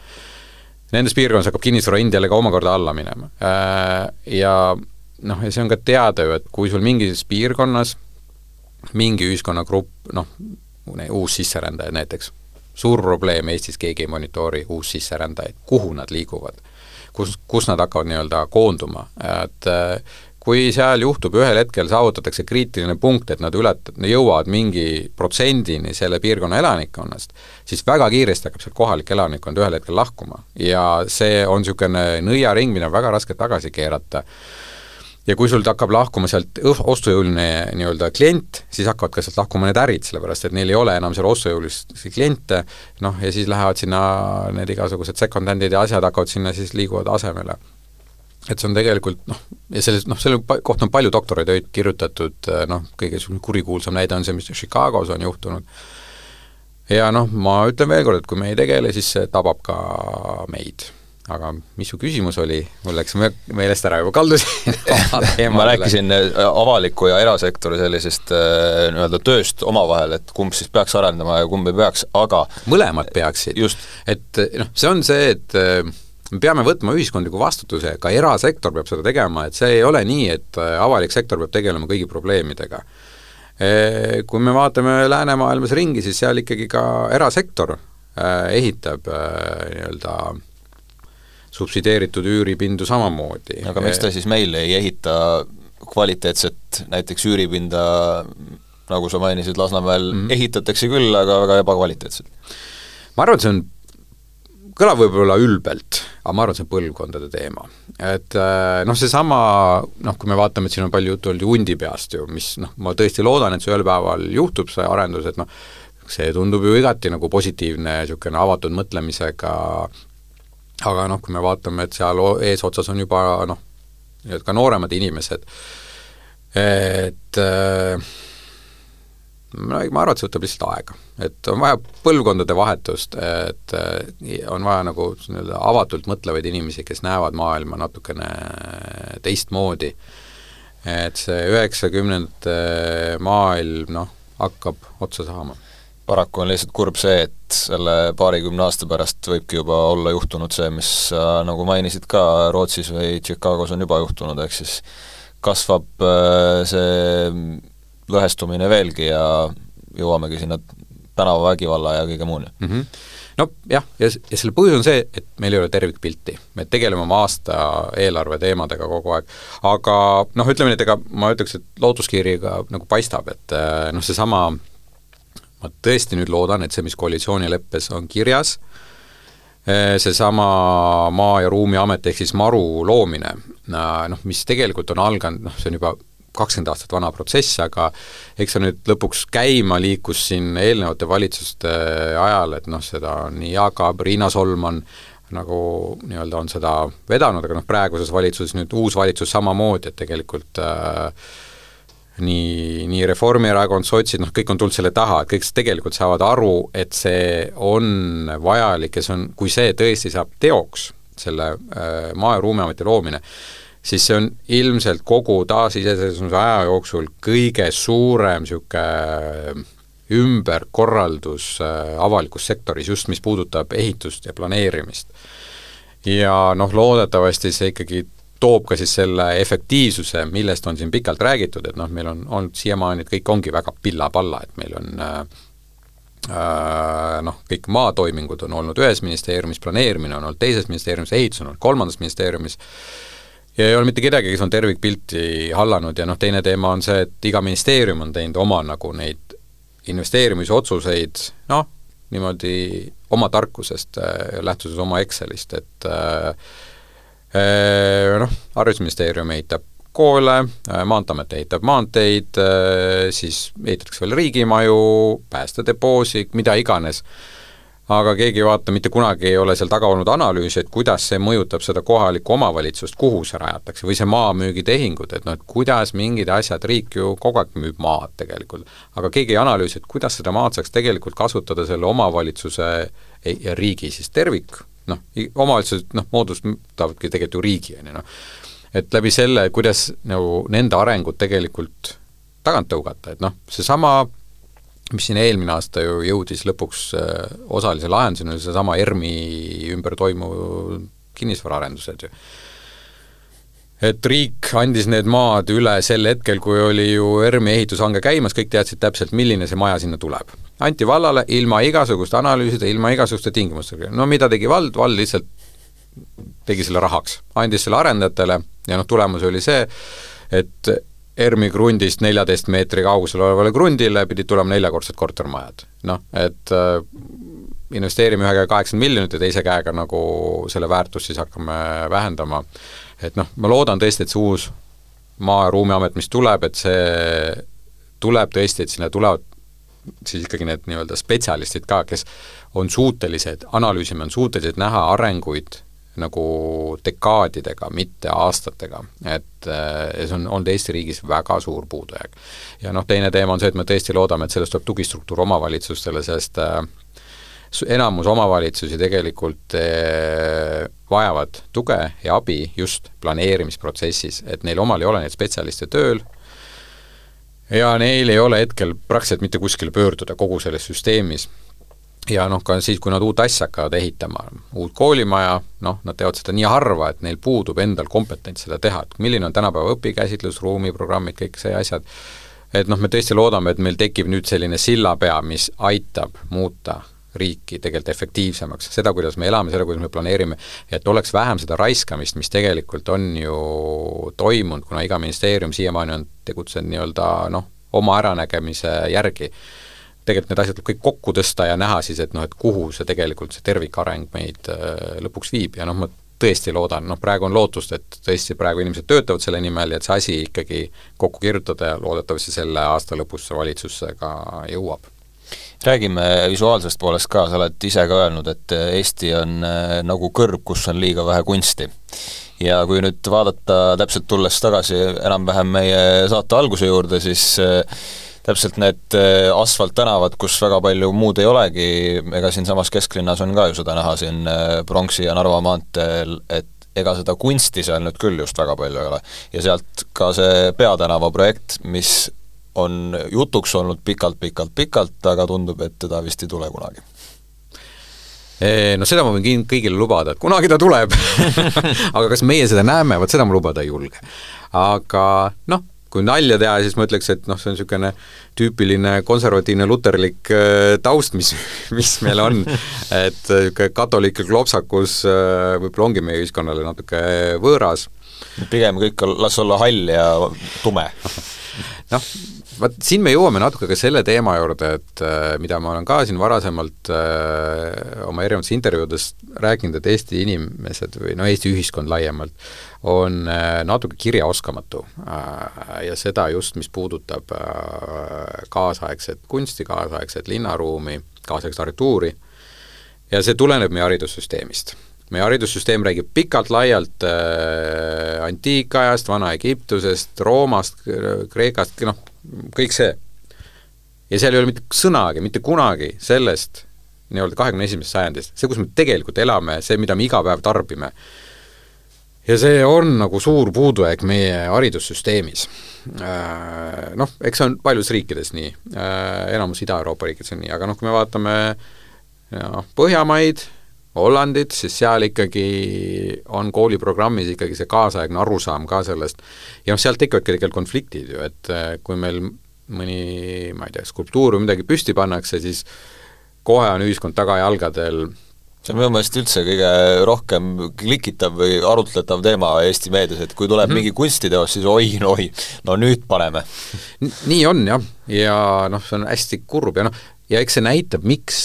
Nendes piirkondades hakkab kinnisvara hind jälle ka omakorda alla minema. Äh, ja noh, ja see on ka teada ju, et kui sul mingis piirkonnas mingi ühiskonnagrupp, noh, uussisserändajad näiteks, suur probleem Eestis, keegi ei monitoori uussisserändajaid, kuhu nad liiguvad kus, kus nad hakkavad nii-öelda koonduma, et äh, kui seal juhtub, ühel hetkel saavutatakse kriitiline punkt, et nad ületavad, jõuavad mingi protsendini selle piirkonna elanikkonnast, siis väga kiiresti hakkab sealt kohalik elanikkond ühel hetkel lahkuma. ja see on niisugune nõiaring, mida on väga raske tagasi keerata ja kui sul hakkab lahkuma sealt ostujõuline nii-öelda klient, siis hakkavad ka sealt lahkuma need ärid, sellepärast et neil ei ole enam seal ostujõulisi kliente, noh, ja siis lähevad sinna need igasugused second-hand'id ja asjad hakkavad sinna siis, liiguvad asemele. Et see on tegelikult noh, ja selles, noh, selle kohta on palju doktoritöid kirjutatud, noh, kõige kurikuulsam näide on see, mis Chicagos on juhtunud, ja noh, ma ütlen veel kord, et kui me ei tegele, siis see tabab ka meid. Aga mis su küsimus oli, mul läks meelest ära juba, kaldusin ma rääkisin äh, avaliku ja erasektori sellisest äh, nii-öelda tööst omavahel, et kumb siis peaks arendama ja kumb ei peaks, aga mõlemad peaksid. et noh, see on see, et äh, me peame võtma ühiskondliku vastutuse, ka erasektor peab seda tegema, et see ei ole nii, et avalik sektor peab tegelema kõigi probleemidega. Kui me vaatame läänemaailmas ringi, siis seal ikkagi ka erasektor ehitab nii-öelda subsideeritud üüripindu samamoodi. aga miks ta siis meil ei ehita kvaliteetset näiteks üüripinda, nagu sa mainisid, Lasnamäel mm -hmm. ehitatakse küll, aga väga ebakvaliteetselt? ma arvan, et see on, kõlab võib-olla ülbelt, aga ma arvan, et see on põlvkondade teema. et äh, noh, seesama noh, kui me vaatame, et siin on palju juttu olnud ju hundi peast ju, mis noh, ma tõesti loodan, et see ühel päeval juhtub, see arendus, et noh, see tundub ju igati nagu positiivne niisugune avatud mõtlemisega aga noh, kui me vaatame, et seal eesotsas on juba noh, ka nooremad inimesed, et äh, ma arvan, et see võtab lihtsalt aega. et on vaja põlvkondade vahetust, et äh, on vaja nagu nii-öelda avatult mõtlevaid inimesi, kes näevad maailma natukene teistmoodi. et see üheksakümnendate maailm noh, hakkab otsa saama paraku on lihtsalt kurb see, et selle paarikümne aasta pärast võibki juba olla juhtunud see, mis sa nagu mainisid ka, Rootsis või Chicagos on juba juhtunud, ehk siis kasvab äh, see lõhestumine veelgi ja jõuamegi sinna tänavavägivalla ja kõige muuni mm. -hmm nojah, ja, ja selle põhjus on see, et meil ei ole tervikpilti. me tegeleme oma aasta eelarve teemadega kogu aeg, aga noh, ütleme nii, et ega ma ütleks, et lootuskiiriga nagu paistab, et äh, noh, seesama ma tõesti nüüd loodan, et see, mis koalitsioonileppes on kirjas, eh, seesama Maa- ja Ruumiamet ehk siis MaRu loomine, noh, mis tegelikult on alganud, noh, see on juba kakskümmend aastat vana protsess, aga eks see nüüd lõpuks käima liikus siin eelnevate valitsuste ajal, et noh, seda nii Jaak Aab, Riina Solman nagu nii-öelda on seda vedanud, aga noh, praeguses valitsuses nüüd uus valitsus samamoodi, et tegelikult äh, nii, nii Reformierakond, sotsid, noh kõik on tulnud selle taha, et kõik tegelikult saavad aru, et see on vajalik ja see on, kui see tõesti saab teoks, selle äh, Maa- ja Ruumiameti loomine, siis see on ilmselt kogu taasiseseisvumise aja jooksul kõige suurem niisugune äh, ümberkorraldus äh, avalikus sektoris, just mis puudutab ehitust ja planeerimist. ja noh, loodetavasti see ikkagi toob ka siis selle efektiivsuse, millest on siin pikalt räägitud, et noh, meil on olnud siiamaani, et kõik ongi väga pilla-palla, et meil on äh, äh, noh, kõik maatoimingud on olnud ühes ministeeriumis, planeerimine on olnud teises ministeeriumis, ehitus on olnud kolmandas ministeeriumis, ja ei ole mitte kedagi, kes on tervikpilti hallanud ja noh, teine teema on see, et iga ministeerium on teinud oma nagu neid investeerimisotsuseid noh, niimoodi oma tarkusest äh,, lähtudes oma Excelist, et äh, Äh, noh, Haridusministeerium ehitab koole, äh, Maanteeamet ehitab maanteid, äh, siis ehitatakse veel riigimaju, päästedepoosid, mida iganes, aga keegi ei vaata, mitte kunagi ei ole seal taga olnud analüüsi, et kuidas see mõjutab seda kohalikku omavalitsust, kuhu see rajatakse, või see maamüügitehingud, et noh, et kuidas mingid asjad, riik ju kogu aeg müüb maad tegelikult, aga keegi ei analüüsi, et kuidas seda maad saaks tegelikult kasutada selle omavalitsuse ja riigi siis tervik noh, omavalitsused noh, moodustavadki tegelikult ju riigi, on ju noh. et läbi selle, kuidas nagu nende arengut tegelikult tagant tõugata, et noh, seesama mis siin eelmine aasta ju jõudis lõpuks äh, osalise lahenduseni, seesama ERMi ümber toimuv kinnisvaraarendused ju. et riik andis need maad üle sel hetkel, kui oli ju ERMi ehitushange käimas, kõik teadsid täpselt, milline see maja sinna tuleb. anti vallale ilma igasuguste analüüside, ilma igasuguste tingimustega, no mida tegi vald, vald lihtsalt tegi selle rahaks, andis selle arendajatele ja noh, tulemus oli see, et ERMi krundist neljateist meetri kaugusel olevale krundile pidid tulema neljakordsed kortermajad. noh, et äh, investeerime ühe käega kaheksakümmend miljonit ja teise käega nagu selle väärtust siis hakkame vähendama. et noh, ma loodan tõesti, et see uus Maa- ja Ruumiamet, mis tuleb, et see tuleb tõesti, et sinna tulevad siis ikkagi need nii-öelda spetsialistid ka, kes on suutelised analüüsima, on suutelised näha arenguid nagu dekaadidega, mitte aastatega. et ja see on olnud Eesti riigis väga suur puudujääk. ja noh, teine teema on see, et me tõesti loodame, et sellest tuleb tugistruktuur omavalitsustele, sest äh, enamus omavalitsusi tegelikult äh, vajavad tuge ja abi just planeerimisprotsessis, et neil omal ei ole neid spetsialiste tööl, ja neil ei ole hetkel praktiliselt mitte kuskile pöörduda kogu selles süsteemis ja noh, ka siis, kui nad uut asja hakkavad ehitama, uut koolimaja, noh, nad teevad seda nii harva, et neil puudub endal kompetents seda teha, et milline on tänapäeva õpikäsitlus, ruumiprogrammid, kõik see asjad, et noh, me tõesti loodame, et meil tekib nüüd selline sillapea, mis aitab muuta riiki tegelikult efektiivsemaks, seda, kuidas me elame, seda, kuidas me planeerime, et oleks vähem seda raiskamist, mis tegelikult on ju toimunud, kuna iga ministeerium siiamaani on tegutsenud nii-öelda noh, oma äranägemise järgi tegelikult need asjad tuleb kõik kokku tõsta ja näha siis, et noh, et kuhu see tegelikult, see tervikareng meid äh, lõpuks viib ja noh, ma tõesti loodan, noh praegu on lootust, et tõesti praegu inimesed töötavad selle nimel ja et see asi ikkagi kokku kirjutada ja loodetavasti selle aasta lõpus see valitsusse ka jõuab räägime visuaalsest poolest ka, sa oled ise ka öelnud, et Eesti on äh, nagu kõrb, kus on liiga vähe kunsti. ja kui nüüd vaadata, täpselt tulles tagasi enam-vähem meie saate alguse juurde, siis äh, täpselt need äh, asfalttänavad, kus väga palju muud ei olegi, ega siinsamas kesklinnas on ka ju seda näha siin äh, Pronksi ja Narva maanteel, et ega seda kunsti seal nüüd küll just väga palju ei ole. ja sealt ka see Peatänava projekt, mis on jutuks olnud pikalt-pikalt-pikalt, aga tundub, et teda vist ei tule kunagi No seda ma võin kõigile lubada, et kunagi ta tuleb aga kas meie seda näeme, vot seda ma lubada ei julge. aga noh, kui nalja teha, siis ma ütleks, et noh, see on niisugune tüüpiline konservatiivne luterlik äh, taust, mis, mis meil on, et niisugune katoliiklik klopsakus äh, võib-olla ongi meie ühiskonnale natuke võõras. pigem kõik las olla hall ja tume noh, vaat siin me jõuame natuke ka selle teema juurde, et äh, mida ma olen ka siin varasemalt äh, oma erinevates intervjuudes rääkinud, et Eesti inimesed või no Eesti ühiskond laiemalt on äh, natuke kirjaoskamatu äh, ja seda just, mis puudutab äh, kaasaegset kunsti, kaasaegset linnaruumi, kaasaegset arhitektuuri, ja see tuleneb meie haridussüsteemist. Meie haridussüsteem räägib pikalt-laialt äh, antiikajast, Vana-Egiptusest, Roomast, Kreekast, noh, kõik see. ja seal ei ole mitte sõnagi, mitte kunagi sellest nii-öelda kahekümne esimesest sajandist, see, kus me tegelikult elame, see, mida me iga päev tarbime, ja see on nagu suur puudujääk meie haridussüsteemis. Äh, noh, eks see on paljudes riikides nii, äh, enamus Ida-Euroopa riikides on nii, aga noh, kui me vaatame noh, Põhjamaid, Hollandit, siis seal ikkagi on kooliprogrammis ikkagi see kaasaegne arusaam ka sellest ja noh, sealt tekivadki tegelikult konfliktid ju, et äh, kui meil mõni, ma ei tea, skulptuur või midagi püsti pannakse, siis kohe on ühiskond tagajalgadel see on minu meelest üldse kõige rohkem klikitav või arutletav teema Eesti meedias, et kui tuleb mm -hmm. mingi kunstiteos, siis oi, no oi, no nüüd paneme. nii on jah, ja noh, see on hästi kurb ja noh, ja eks see näitab, miks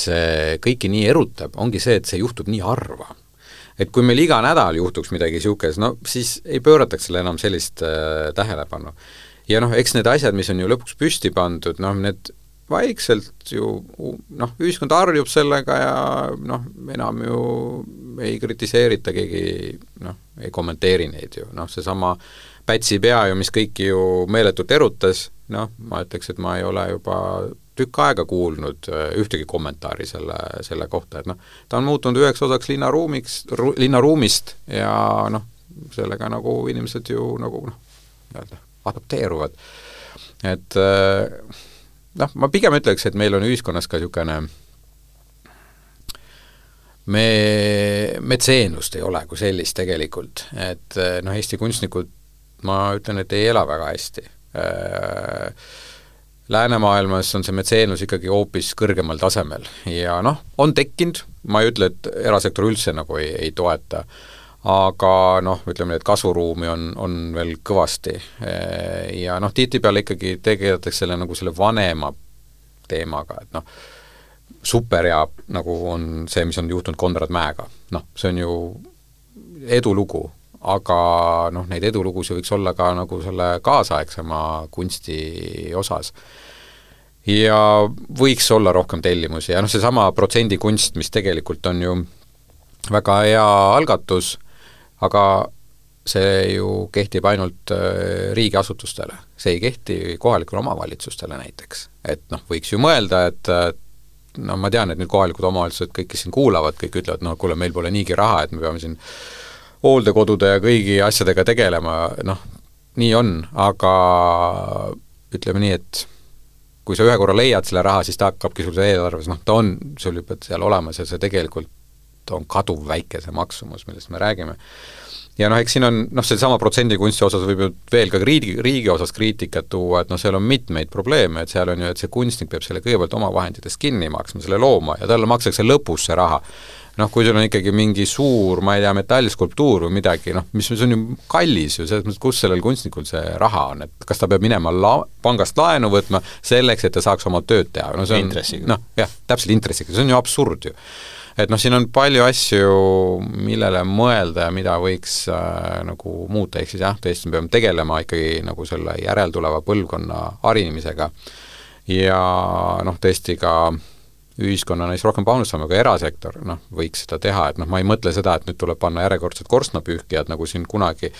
kõiki nii erutab, ongi see, et see juhtub nii harva. et kui meil iga nädal juhtuks midagi niisugust, no siis ei pöörataks sellele enam sellist äh, tähelepanu. ja noh, eks need asjad, mis on ju lõpuks püsti pandud, noh, need vaikselt ju noh, ühiskond harjub sellega ja noh, enam ju ei kritiseerita, keegi noh, ei kommenteeri neid ju, noh seesama Pätsi pea ju, mis kõiki ju meeletult erutas, noh, ma ütleks, et ma ei ole juba tükk aega kuulnud äh, ühtegi kommentaari selle, selle kohta, et noh, ta on muutunud üheks osaks linnaruumiks ru,, linnaruumist ja noh, sellega nagu inimesed ju nagu noh, nii-öelda adapteeruvad. et äh, noh, ma pigem ütleks, et meil on ühiskonnas ka niisugune me, metseenlust ei ole kui sellist tegelikult, et noh, Eesti kunstnikud ma ütlen, et ei ela väga hästi. Äh, läänemaailmas on see metseenlus ikkagi hoopis kõrgemal tasemel ja noh, on tekkinud, ma ei ütle, et erasektor üldse nagu ei, ei toeta, aga noh, ütleme nii, et kasvuruumi on, on veel kõvasti. Ja noh, tihtipeale ikkagi tegeletakse selle nagu selle vanema teemaga, et noh, superhea nagu on see, mis on juhtunud Konrad Mäega, noh, see on ju edulugu, aga noh, neid edulugusid võiks olla ka nagu selle kaasaegsema kunsti osas. ja võiks olla rohkem tellimusi ja noh, seesama protsendikunst, mis tegelikult on ju väga hea algatus, aga see ju kehtib ainult äh, riigiasutustele, see ei kehti kohalikule omavalitsustele näiteks. et noh, võiks ju mõelda, et no ma tean, et nüüd kohalikud omavalitsused, kõik, kes siin kuulavad, kõik ütlevad, no kuule, meil pole niigi raha, et me peame siin hooldekodude ja kõigi asjadega tegelema, noh, nii on, aga ütleme nii, et kui sa ühe korra leiad selle raha, siis ta hakkabki sul eelarves, noh, ta on sul juba seal olemas ja see tegelikult on kaduvväike, see maksumus, millest me räägime. ja noh, eks siin on noh, sellesama protsendikunsti osas võib ju veel ka riigi, riigi osas kriitikat tuua, et noh, seal on mitmeid probleeme, et seal on ju, et see kunstnik peab selle kõigepealt oma vahenditest kinni maksma, selle looma, ja talle makstakse lõpus see raha noh, kui sul on ikkagi mingi suur, ma ei tea, metallskulptuur või midagi, noh, mis, mis on ju kallis ju, selles mõttes, kus sellel kunstnikul see raha on, et kas ta peab minema la-, pangast laenu võtma selleks, et ta saaks oma tööd teha, no see on noh, jah, täpselt intressiga, see on ju absurd ju. Et noh, siin on palju asju, millele mõelda ja mida võiks äh, nagu muuta, ehk siis jah, tõesti, me peame tegelema ikkagi nagu selle järeltuleva põlvkonna harimisega. Ja noh, tõesti ka äh, ühiskonnana siis rohkem panustama, aga erasektor noh, võiks seda teha, et noh, ma ei mõtle seda, et nüüd tuleb panna järjekordsed korstnapühkijad, nagu siin kunagi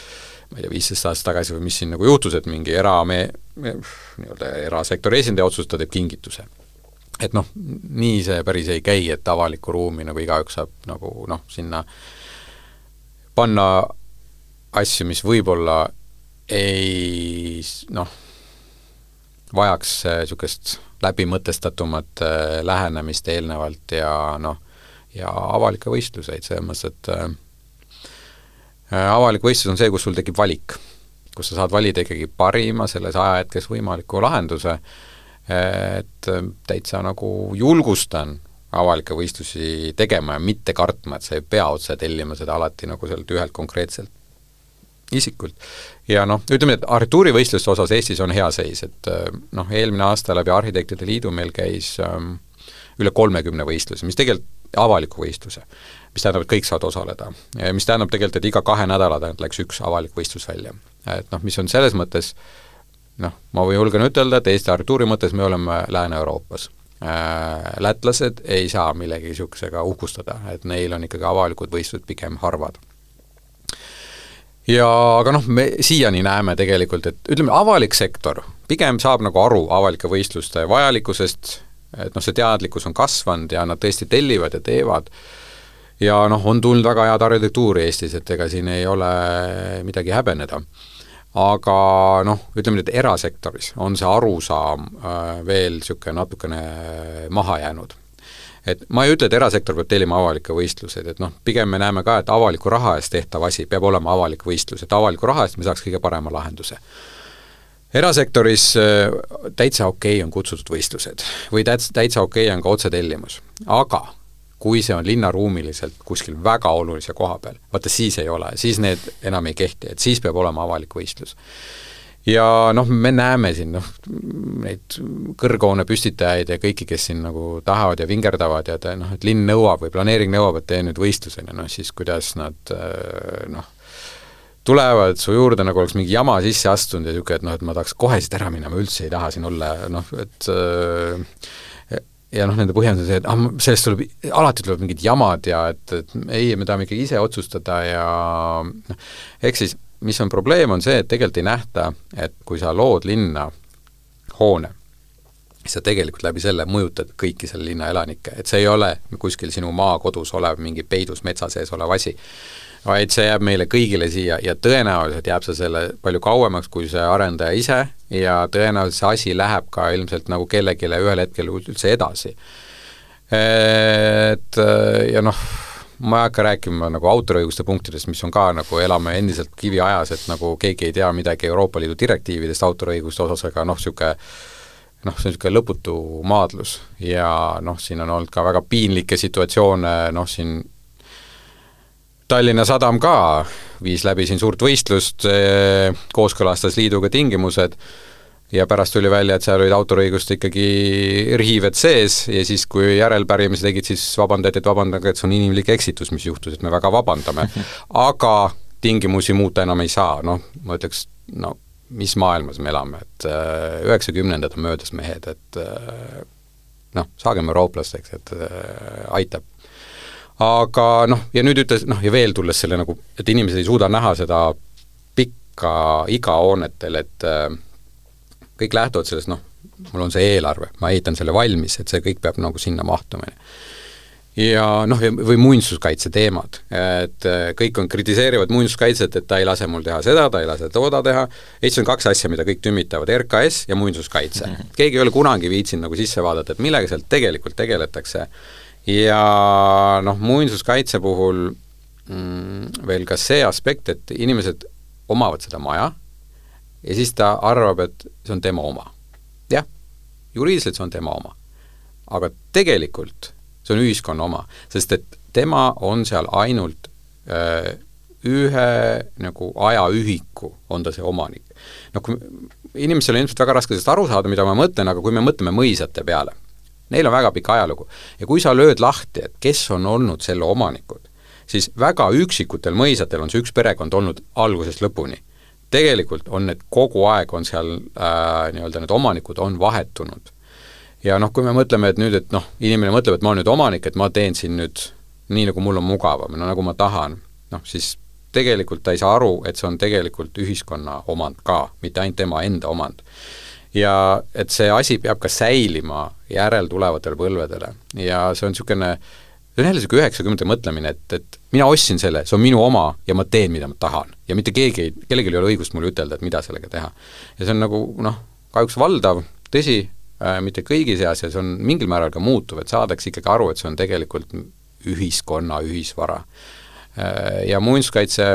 ma ei tea, viisteist aastat tagasi või mis siin nagu juhtus, et mingi era-, me, me nii-öelda erasektori esindaja otsustas, ta teeb kingituse. et noh, nii see päris ei käi, et avalikku ruumi nagu igaüks saab nagu noh, sinna panna asju, mis võib-olla ei noh, vajaks niisugust läbimõtestatumat äh, lähenemist eelnevalt ja noh, ja avalikke võistluseid, selles mõttes, et äh, äh, avalik võistlus on see, kus sul tekib valik. kus sa saad valida ikkagi parima selles ajahetkes võimaliku lahenduse, et täitsa nagu julgustan avalikke võistlusi tegema ja mitte kartma, et sa ei pea otse tellima seda alati nagu sealt ühelt konkreetselt isikult. ja noh, ütleme, et arhitektuurivõistluste osas Eestis on hea seis, et äh, noh, eelmine aasta läbi Arhitektide Liidu meil käis ähm, üle kolmekümne võistluse, mis tegelikult avaliku võistluse, mis tähendab, et kõik saavad osaleda. mis tähendab tegelikult, et iga kahe nädala tagant läks üks avalik võistlus välja. et noh, mis on selles mõttes noh, ma julgen ütelda, et Eesti arhitektuuri mõttes me oleme Lääne-Euroopas äh, lätlased ei saa millegi niisugusega uhkustada, et neil on ikkagi avalikud võistlused pigem harvad ja aga noh, me siiani näeme tegelikult, et ütleme, avalik sektor pigem saab nagu aru avalike võistluste vajalikkusest, et noh, see teadlikkus on kasvanud ja nad tõesti tellivad ja teevad, ja noh, on tulnud väga head arhitektuuri Eestis, et ega siin ei ole midagi häbeneda. aga noh, ütleme nüüd erasektoris on see arusaam äh, veel niisugune natukene maha jäänud et ma ei ütle, et erasektor peab tellima avalikke võistluseid, et noh, pigem me näeme ka, et avaliku raha eest tehtav asi peab olema avalik võistlus, et avaliku raha eest me saaks kõige parema lahenduse. erasektoris äh, täitsa okei okay on kutsutud võistlused või täitsa, täitsa okei okay on ka otsetellimus, aga kui see on linnaruumiliselt kuskil väga olulise koha peal, vaata siis ei ole, siis need enam ei kehti, et siis peab olema avalik võistlus ja noh, me näeme siin noh, neid kõrghoone püstitajaid ja kõiki, kes siin nagu tahavad ja vingerdavad ja et noh, et linn nõuab või planeering nõuab, et tee nüüd võistlus, on ju, noh siis kuidas nad äh, noh, tulevad su juurde, nagu oleks mingi jama sisse astunud ja niisugune, et noh, et ma tahaks kohe siit ära minna, ma üldse ei taha siin olla, noh, et äh, ja noh, nende põhjendus on see, et ah, sellest tuleb, alati tulevad mingid jamad ja et, et ei, me tahame ikkagi ise otsustada ja noh, ehk siis mis on probleem, on see, et tegelikult ei nähta, et kui sa lood linna hoone sa tegelikult läbi selle mõjutad kõiki selle linna elanikke, et see ei ole kuskil sinu maakodus olev mingi peidus metsa sees olev asi, vaid see jääb meile kõigile siia ja tõenäoliselt jääb see selle palju kauemaks kui see arendaja ise ja tõenäoliselt see asi läheb ka ilmselt nagu kellelegi ühel hetkel üldse edasi. Et ja noh, ma ei hakka rääkima nagu autoriõiguste punktidest, mis on ka nagu, elame endiselt kiviajas, et nagu keegi ei tea midagi Euroopa Liidu direktiividest autoriõiguste osas, aga noh, niisugune noh, see on niisugune lõputu maadlus. Ja noh, siin on olnud ka väga piinlikke situatsioone, noh siin Tallinna Sadam ka viis läbi siin suurt võistlust, eh, kooskõlastas liiduga tingimused ja pärast tuli välja, et seal olid autoriõiguste ikkagi riived sees ja siis, kui järelpärimisi tegid, siis vabandati, et vabandage, et see on inimlik eksitus, mis juhtus, et me väga vabandame. aga tingimusi muuta enam ei saa, noh, ma ütleks, no mis maailmas me elame, et äh, üheksakümnendad on möödas, mehed, et äh, noh, saagem eurooplasteks, et äh, aitab. aga noh, ja nüüd ütles, noh ja veel tulles selle nagu, et inimesed ei suuda näha seda pikka iga hoonetel, et kõik lähtuvad sellest, noh, mul on see eelarve, ma ehitan selle valmis, et see kõik peab nagu sinna mahtuma, ja noh, või muinsuskaitse teemad, et äh, kõik on, kritiseerivad muinsuskaitset, et ta ei lase mul teha seda, ta ei lase tooda teha, Eestis on kaks asja, mida kõik tümitavad, RKS ja muinsuskaitse mm. -hmm. keegi ei ole kunagi viitsinud nagu sisse vaadata, et millega seal tegelikult tegeletakse. ja noh, muinsuskaitse puhul mm, veel ka see aspekt, et inimesed omavad seda maja ja siis ta arvab, et see on tema oma. jah, juriidiliselt see on tema oma. aga tegelikult see on ühiskonna oma, sest et tema on seal ainult öö, äh, ühe nagu ajaühiku, on ta see omanik. noh, kui inimestel on ilmselt väga raske sellest aru saada, mida ma mõtlen, aga kui me mõtleme mõisate peale, neil on väga pikk ajalugu ja kui sa lööd lahti, et kes on olnud selle omanikud, siis väga üksikutel mõisatel on see üks perekond olnud algusest lõpuni. Tegelikult on need kogu aeg, on seal äh, nii-öelda need omanikud on vahetunud ja noh, kui me mõtleme, et nüüd, et noh, inimene mõtleb, et ma olen nüüd omanik, et ma teen siin nüüd nii, nagu mul on mugavam, no nagu ma tahan, noh siis tegelikult ta ei saa aru, et see on tegelikult ühiskonna omand ka, mitte ainult tema enda omand. ja et see asi peab ka säilima järeltulevatele põlvedele ja see on niisugune, see on jälle niisugune üheksakümnendate mõtlemine, et, et mina ostsin selle, see on minu oma ja ma teen, mida ma tahan. ja mitte keegi kellelgi ei ole õigust mulle ütelda, et mida sellega teha. ja see on nagu noh, kahjuks valdav, tõsi, Äh, mitte kõigi seas ja see on mingil määral ka muutuv, et saadakse ikkagi aru, et see on tegelikult ühiskonna ühisvara. Äh, ja muinsuskaitse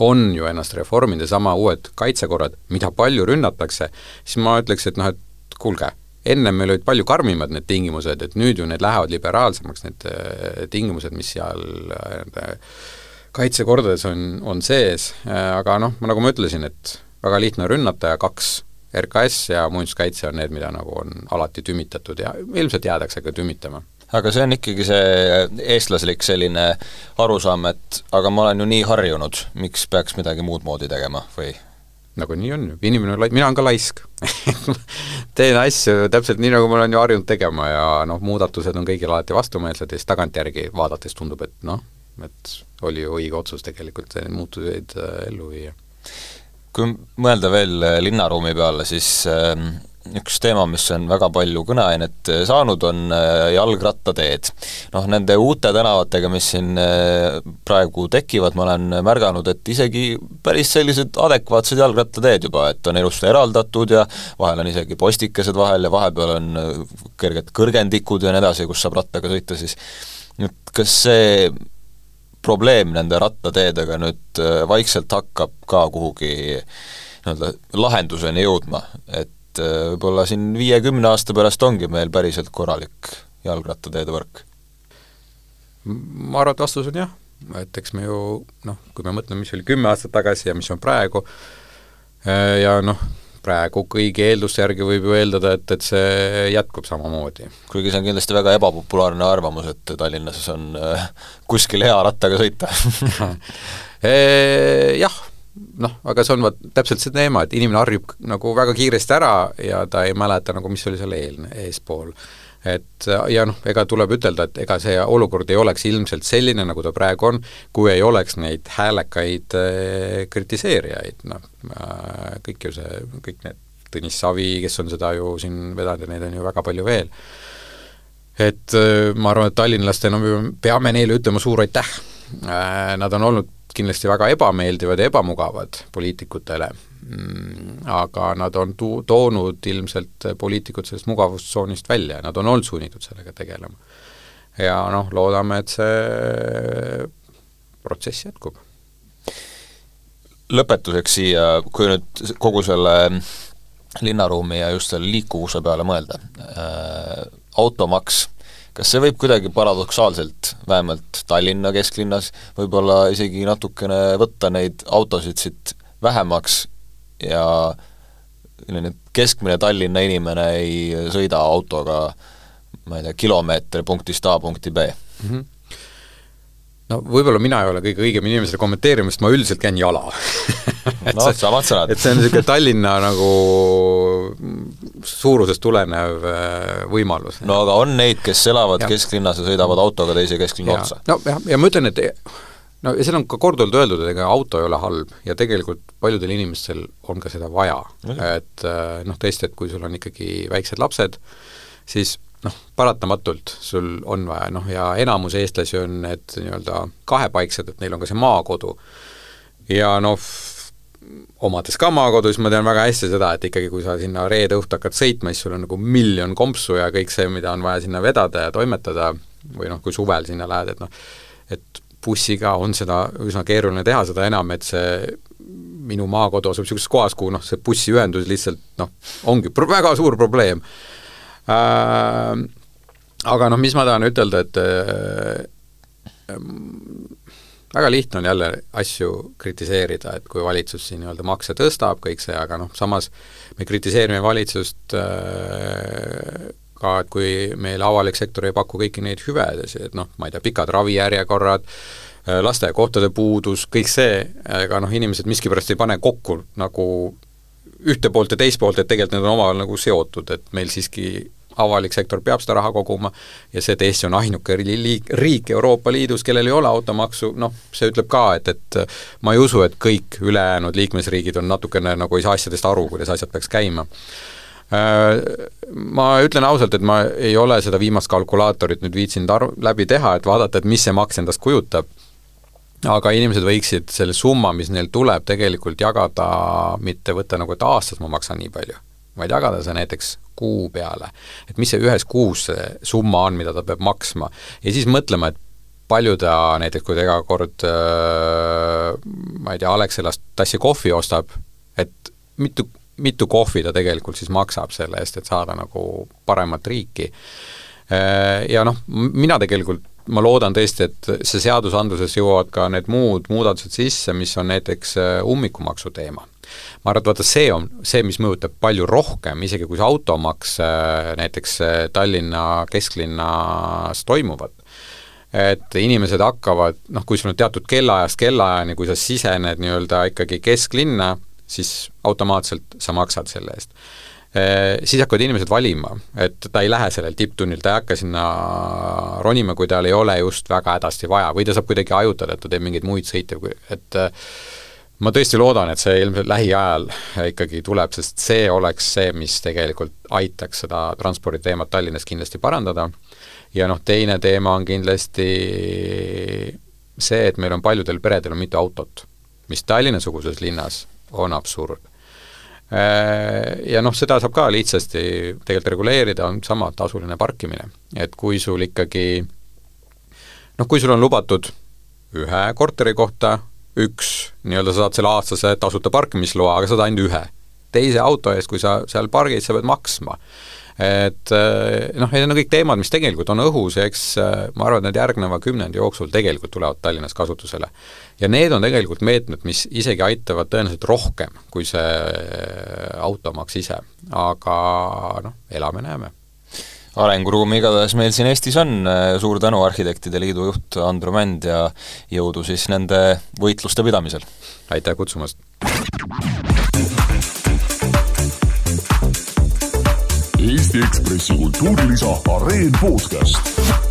on ju ennast reforminud ja sama uued kaitsekorrad, mida palju rünnatakse, siis ma ütleks, et noh, et kuulge, ennem meil olid palju karmimad need tingimused, et nüüd ju need lähevad liberaalsemaks, need äh, tingimused, mis seal kaitsekordades on, on sees, aga noh, nagu ma ütlesin, et väga lihtne rünnata ja kaks RKS ja muinsuskaitse on need, mida nagu on alati tümitatud ja ilmselt jäädakse ka tümitama aga see on ikkagi see eestlaslik selline arusaam, et aga ma olen ju nii harjunud, miks peaks midagi muud moodi tegema või? Nagu nii on ju, inimene on lai-, mina olen ka laisk. Teen asju täpselt nii, nagu ma olen ju harjunud tegema ja noh, muudatused on kõigil alati vastumeelsed ja siis tagantjärgi vaadates tundub, et noh, et oli ju õige otsus tegelikult muutuseid äh, ellu viia. Kui mõelda veel äh, linnaruumi peale, siis ähm, üks teema, mis on väga palju kõneainet äh, saanud, on äh, jalgrattateed. noh, nende uute tänavatega, mis siin praegu tekivad, ma olen märganud, et isegi päris sellised adekvaatsed jalgrattateed juba, et on ilusti eraldatud ja vahel on isegi postikesed vahel ja vahepeal on kerged kõrgendikud ja nii edasi, kus saab rattaga sõita siis. nüüd kas see probleem nende rattateedega nüüd äh, vaikselt hakkab ka kuhugi nii-öelda lahenduseni jõudma, et äh, võib-olla siin viiekümne aasta pärast ongi meil päriselt korralik jalgrattateede võrk? ma arvan, et vastus on jah, et eks me ju noh, kui me mõtleme, mis oli kümme aastat tagasi ja mis on praegu, äh, ja noh, praegu kõigi eelduste järgi võib ju eeldada, et, et see jätkub samamoodi. kuigi see on kindlasti väga ebapopulaarne arvamus, et Tallinnas on äh, kuskil hea rattaga sõita jah, noh, aga see on vaat täpselt see teema, et inimene harjub nagu väga kiiresti ära ja ta ei mäleta nagu, mis oli seal eel, eespool et ja noh, ega tuleb ütelda, et ega see olukord ei oleks ilmselt selline, nagu ta praegu on, kui ei oleks neid häälekaid äh, kritiseerijaid, noh äh,, kõik ju see, kõik need Tõnis Savi, kes on seda ju siin vedanud ja neid on ju väga palju veel. et äh, ma arvan, et tallinlastena me peame neile ütlema suur aitäh. Äh, nad on olnud kindlasti väga ebameeldivad ja ebamugavad poliitikutele, mm, aga nad on tu-, toonud ilmselt poliitikud sellest mugavustsoonist välja ja nad on olnud sunnitud sellega tegelema. ja noh, loodame, et see protsess jätkub lõpetuseks siia, kui nüüd kogu selle linnaruumi ja just selle liikuvuse peale mõelda äh,, automaks, kas see võib kuidagi paradoksaalselt, vähemalt Tallinna kesklinnas, võib-olla isegi natukene võtta neid autosid siit vähemaks ja selline keskmine Tallinna inimene ei sõida autoga ma ei tea, kilomeeter punktist A punkti B mm? -hmm no võib-olla mina ei ole kõige õigem inimene seda kommenteerima, sest ma üldiselt käin jala no samad sõnad. et see on niisugune Tallinna nagu suurusest tulenev äh, võimalus. no aga on neid, kes elavad ja. kesklinnas ja sõidavad autoga teise kesklinna ja. otsa? no ja, ja ma ütlen, et no ja seal on ka korduvalt öeldud, et ega auto ei ole halb ja tegelikult paljudel inimestel on ka seda vaja. et äh, noh, tõesti, et kui sul on ikkagi väiksed lapsed, siis noh, paratamatult sul on vaja, noh ja enamus eestlasi on need nii-öelda kahepaiksed, et neil on ka see maakodu. ja noh, omades ka maakodu, siis ma tean väga hästi seda, et ikkagi kui sa sinna reede õhtu hakkad sõitma, siis sul on nagu miljon kompsu ja kõik see, mida on vaja sinna vedada ja toimetada, või noh, kui suvel sinna lähed, et noh, et bussiga on seda üsna keeruline teha, seda enam, et see minu maakodu asub niisuguses kohas, kuhu noh, see bussiühendus lihtsalt noh, ongi väga suur probleem. Aga noh, mis ma tahan ütelda, et äh, väga lihtne on jälle asju kritiseerida, et kui valitsus siin nii-öelda makse tõstab, kõik see, aga noh, samas me kritiseerime valitsust äh, ka, et kui meil avalik sektor ei paku kõiki neid hüvedesid, et noh, ma ei tea, pikad ravijärjekorrad, äh, lasteaiakohtade puudus, kõik see, ega noh, inimesed miskipärast ei pane kokku nagu ühte poolt ja teist poolt, et tegelikult need on omavahel nagu seotud, et meil siiski avalik sektor peab seda raha koguma ja see, et Eesti on ainuke liik, riik Euroopa Liidus, kellel ei ole automaksu, noh, see ütleb ka, et, et ma ei usu, et kõik ülejäänud liikmesriigid on natukene nagu ei saa asjadest aru, kuidas asjad peaks käima. Äh, ma ütlen ausalt, et ma ei ole seda viimast kalkulaatorit nüüd viitsinud arv-, läbi teha, et vaadata, et mis see maks endast kujutab, aga inimesed võiksid selle summa, mis neil tuleb, tegelikult jagada, mitte võtta nagu, et aastas ma maksan nii palju, vaid jagada see näiteks kuu peale. et mis see ühes kuus see summa on, mida ta peab maksma. ja siis mõtlema, et palju ta näiteks, kui ta iga kord äh, ma ei tea, Alexelast tassi kohvi ostab, et mitu, mitu kohvi ta tegelikult siis maksab selle eest, et saada nagu paremat riiki. Äh, ja noh, mina tegelikult ma loodan tõesti, et see seadusandluses jõuavad ka need muud muudatused sisse, mis on näiteks äh, ummikumaksu teema ma arvan, et vaata, see on see, mis mõjutab palju rohkem, isegi kui see automaks äh, näiteks äh, Tallinna kesklinnas toimuvad, et inimesed hakkavad, noh, kui sul on teatud kellaajast kellaajani, kui sa sisened nii-öelda ikkagi kesklinna, siis automaatselt sa maksad selle eest. Äh, siis hakkavad inimesed valima, et ta ei lähe sellel tipptunnil, ta ei hakka sinna ronima, kui tal ei ole just väga hädasti vaja või ta saab kuidagi hajutada, et ta teeb mingeid muid sõite, et ma tõesti loodan, et see ilmselt lähiajal ikkagi tuleb, sest see oleks see, mis tegelikult aitaks seda transporditeemat Tallinnas kindlasti parandada, ja noh, teine teema on kindlasti see, et meil on paljudel peredel on mitu autot, mis Tallinna-suguses linnas on absurd. Ja noh, seda saab ka lihtsasti tegelikult reguleerida, on sama tasuline parkimine. et kui sul ikkagi noh, kui sul on lubatud ühe korteri kohta üks, nii-öelda sa saad selle aastase tasuta parkimisloa, aga saad ainult ühe. teise auto eest, kui sa seal pargid, sa pead maksma. et eh, noh, need on kõik teemad, mis tegelikult on õhus ja eks eh, ma arvan, et need järgneva kümnendi jooksul tegelikult tulevad Tallinnas kasutusele. ja need on tegelikult meetmed, mis isegi aitavad tõenäoliselt rohkem kui see eh, automaks ise, aga noh, elame-näeme arenguruumi igatahes meil siin Eestis on, suur tänu Arhitektide Liidu juht Andro Mänd ja jõudu siis nende võitluste pidamisel! aitäh kutsumast! Eesti Ekspressi kultuurilisa Areen podcast